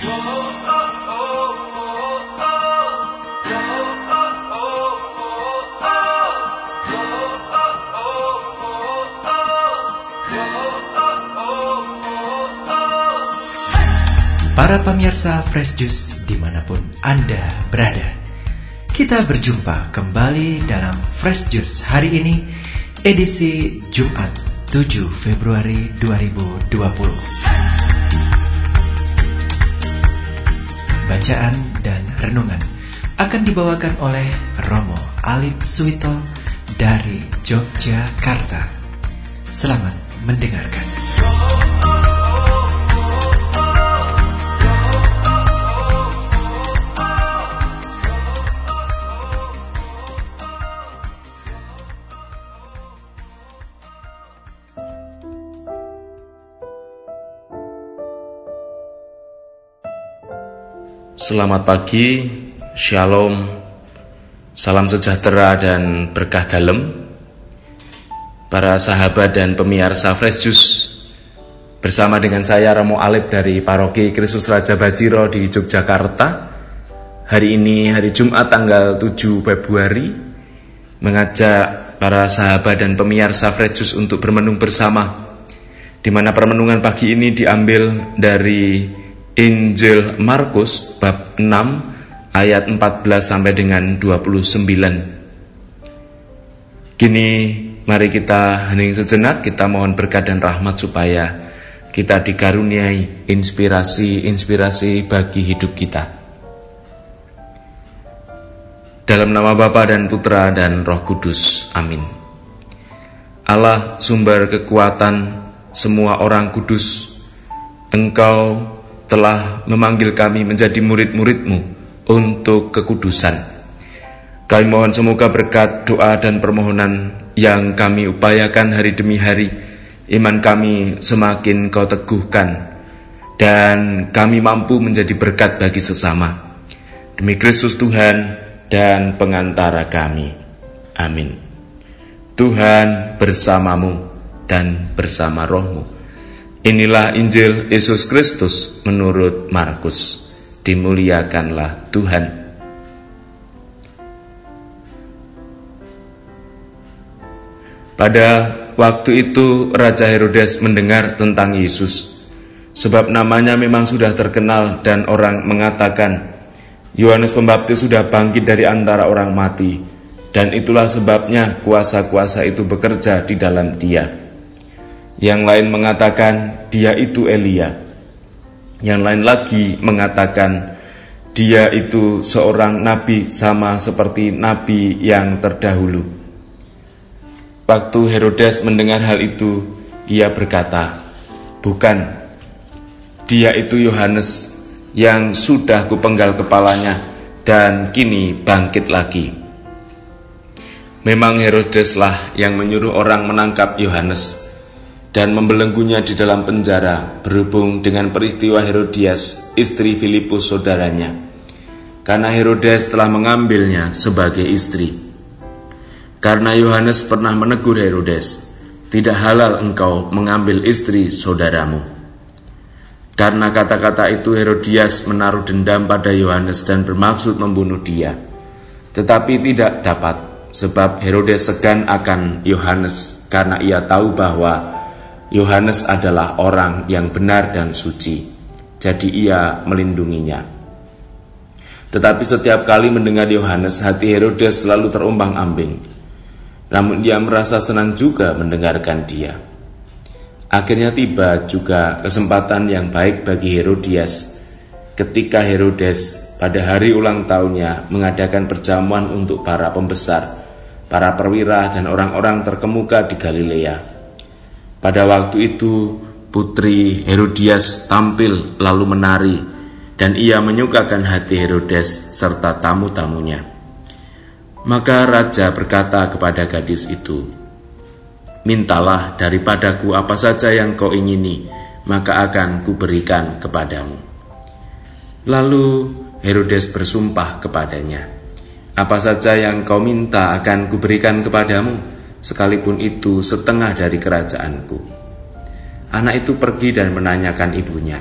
Para pemirsa Fresh Juice di mana pun Anda berada Kita berjumpa kembali dalam Fresh Juice hari ini Edisi Jumat 7 Februari 2020 Bacaan dan renungan akan dibawakan oleh Romo Alip Suwito dari Yogyakarta. Selamat mendengarkan Selamat pagi, shalom, salam sejahtera dan berkah dalam. Para sahabat dan pemirsa Fresh Juice Bersama dengan saya Romo Alip dari Paroki Kristus Raja Bajiro di Yogyakarta. Hari ini hari Jumat tanggal 7 Februari Mengajak para sahabat dan pemirsa Fresh Juice untuk bermenung bersama di mana permenungan pagi ini diambil dari Injil Markus bab 6 ayat 14 sampai dengan 29. Kini mari kita hening sejenak, kita mohon berkat dan rahmat supaya kita dikaruniai inspirasi-inspirasi bagi hidup kita. Dalam nama Bapa dan Putra dan Roh Kudus. Amin. Allah sumber kekuatan semua orang kudus, Engkau telah memanggil kami menjadi murid-muridmu untuk kekudusan. Kami mohon semoga berkat doa dan permohonan yang kami upayakan hari demi hari, iman kami semakin kau teguhkan, dan kami mampu menjadi berkat bagi sesama. Demi Kristus Tuhan dan pengantara kami. Amin. Tuhan bersamamu dan bersama rohmu Inilah Injil Yesus Kristus menurut Markus. Dimuliakanlah Tuhan. Pada waktu itu Raja Herodes mendengar tentang Yesus. Sebab namanya memang sudah terkenal dan orang mengatakan Yohanes Pembaptis sudah bangkit dari antara orang mati dan itulah sebabnya kuasa-kuasa itu bekerja di dalam dia. Yang lain mengatakan dia itu Elia. Yang lain lagi mengatakan dia itu seorang nabi sama seperti nabi yang terdahulu. Waktu Herodes mendengar hal itu, ia berkata, "Bukan, dia itu Yohanes yang sudah kupenggal kepalanya dan kini bangkit lagi." Memang Herodeslah yang menyuruh orang menangkap Yohanes dan membelenggunya di dalam penjara berhubung dengan peristiwa Herodias, istri Filipus saudaranya, karena Herodes telah mengambilnya sebagai istri. Karena Yohanes pernah menegur Herodes, tidak halal engkau mengambil istri saudaramu. Karena kata-kata itu Herodias menaruh dendam pada Yohanes dan bermaksud membunuh dia. Tetapi tidak dapat, sebab Herodes segan akan Yohanes karena ia tahu bahwa Yohanes adalah orang yang benar dan suci, jadi ia melindunginya. Tetapi setiap kali mendengar Yohanes, hati Herodes selalu terombang-ambing. Namun ia merasa senang juga mendengarkan dia. Akhirnya tiba juga kesempatan yang baik bagi Herodias ketika Herodes pada hari ulang tahunnya mengadakan perjamuan untuk para pembesar, para perwira dan orang-orang terkemuka di Galilea pada waktu itu putri Herodias tampil lalu menari dan ia menyukakan hati Herodes serta tamu-tamunya. Maka raja berkata kepada gadis itu, Mintalah daripadaku apa saja yang kau ingini, maka akan kuberikan kepadamu. Lalu Herodes bersumpah kepadanya, Apa saja yang kau minta akan kuberikan kepadamu, sekalipun itu setengah dari kerajaanku. Anak itu pergi dan menanyakan ibunya,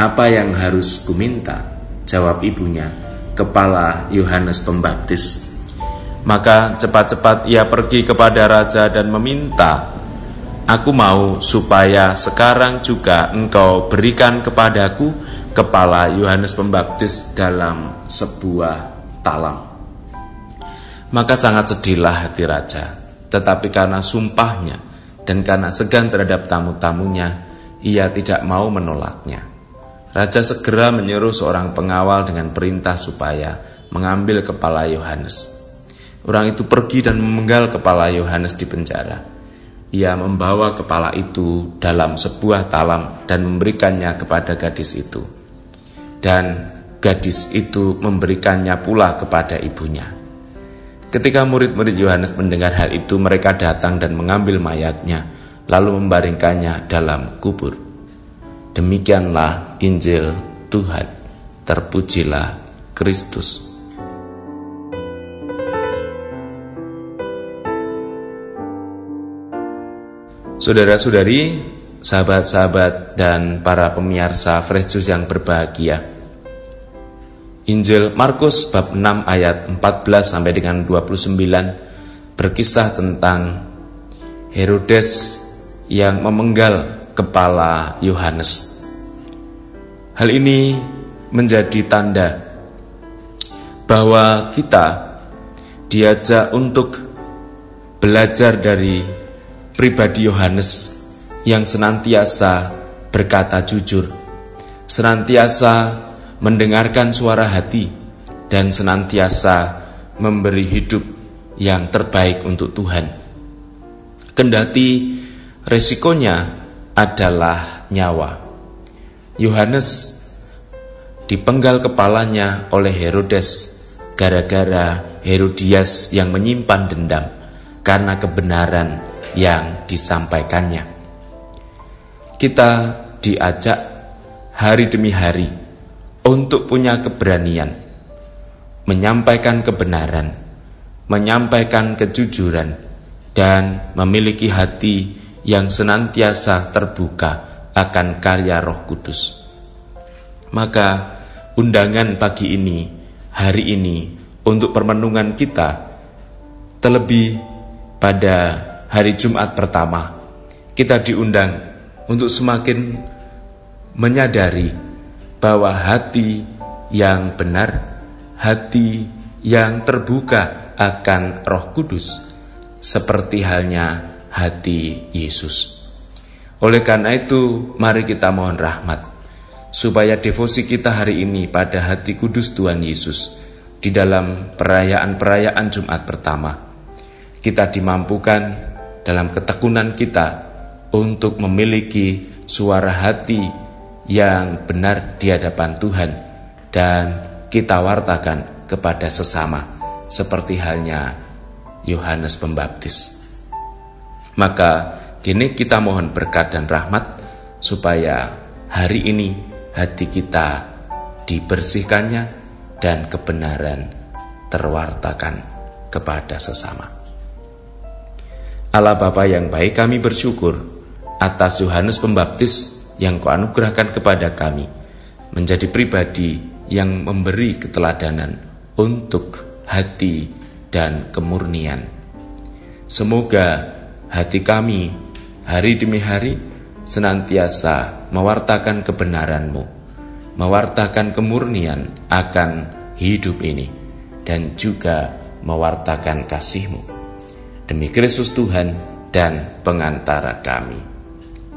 Apa yang harus kuminta? Jawab ibunya, kepala Yohanes Pembaptis. Maka cepat-cepat ia pergi kepada raja dan meminta, Aku mau supaya sekarang juga engkau berikan kepadaku kepala Yohanes Pembaptis dalam sebuah talam. Maka sangat sedihlah hati raja, tetapi karena sumpahnya dan karena segan terhadap tamu-tamunya, ia tidak mau menolaknya. Raja segera menyuruh seorang pengawal dengan perintah supaya mengambil kepala Yohanes. Orang itu pergi dan memenggal kepala Yohanes di penjara. Ia membawa kepala itu dalam sebuah talam dan memberikannya kepada gadis itu. Dan gadis itu memberikannya pula kepada ibunya. Ketika murid-murid Yohanes mendengar hal itu, mereka datang dan mengambil mayatnya, lalu membaringkannya dalam kubur. Demikianlah Injil Tuhan. Terpujilah Kristus. Saudara-saudari, sahabat-sahabat dan para pemirsa Fresh Juice yang berbahagia. Injil Markus bab 6 ayat 14 sampai dengan 29 berkisah tentang Herodes yang memenggal kepala Yohanes. Hal ini menjadi tanda bahwa kita diajak untuk belajar dari pribadi Yohanes yang senantiasa berkata jujur, senantiasa mendengarkan suara hati, dan senantiasa memberi hidup yang terbaik untuk Tuhan. Kendati resikonya adalah nyawa. Yohanes dipenggal kepalanya oleh Herodes gara-gara Herodias yang menyimpan dendam karena kebenaran yang disampaikannya. Kita diajak hari demi hari untuk punya keberanian menyampaikan kebenaran, menyampaikan kejujuran, dan memiliki hati yang senantiasa terbuka akan karya Roh Kudus. Maka, undangan pagi ini, hari ini, untuk permenungan kita, terlebih pada hari Jumat pertama, kita diundang untuk semakin menyadari bahwa hati yang benar, hati yang terbuka akan Roh Kudus, seperti halnya hati Yesus. Oleh karena itu, mari kita mohon rahmat supaya devosi kita hari ini pada hati kudus Tuhan Yesus di dalam perayaan-perayaan Jumat pertama. Kita dimampukan dalam ketekunan kita untuk memiliki suara hati yang benar di hadapan Tuhan dan kita wartakan kepada sesama seperti halnya Yohanes Pembaptis. Maka kini kita mohon berkat dan rahmat supaya hari ini hati kita dibersihkannya dan kebenaran terwartakan kepada sesama. Allah Bapa yang baik kami bersyukur atas Yohanes Pembaptis yang kau anugerahkan kepada kami menjadi pribadi yang memberi keteladanan untuk hati dan kemurnian. Semoga hati kami hari demi hari senantiasa mewartakan kebenaranmu, mewartakan kemurnian akan hidup ini, dan juga mewartakan kasihmu demi Kristus Tuhan dan pengantara kami.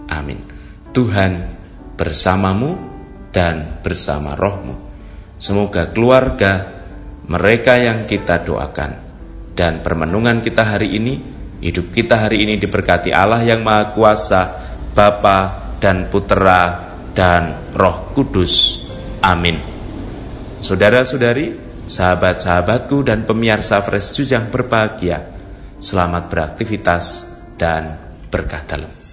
Amin. Tuhan bersamamu dan bersama rohmu. Semoga keluarga mereka yang kita doakan dan permenungan kita hari ini, hidup kita hari ini diberkati Allah yang Maha Kuasa, Bapa dan Putera dan Roh Kudus. Amin. Saudara-saudari, sahabat-sahabatku dan pemirsa Fresh Juice yang berbahagia, Selamat beraktivitas dan berkah dalam.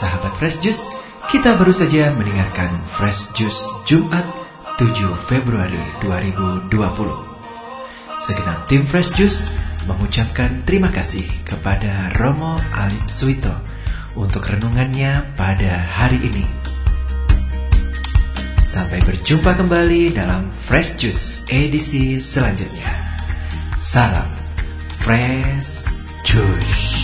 Sahabat Fresh Juice, kita baru saja mendengarkan Fresh Juice Jumat 7 Februari 2020. Segenap tim Fresh Juice mengucapkan terima kasih kepada Romo Alip Suito untuk renungannya pada hari ini. Sampai berjumpa kembali dalam Fresh Juice edisi selanjutnya. Salam Fresh Juice.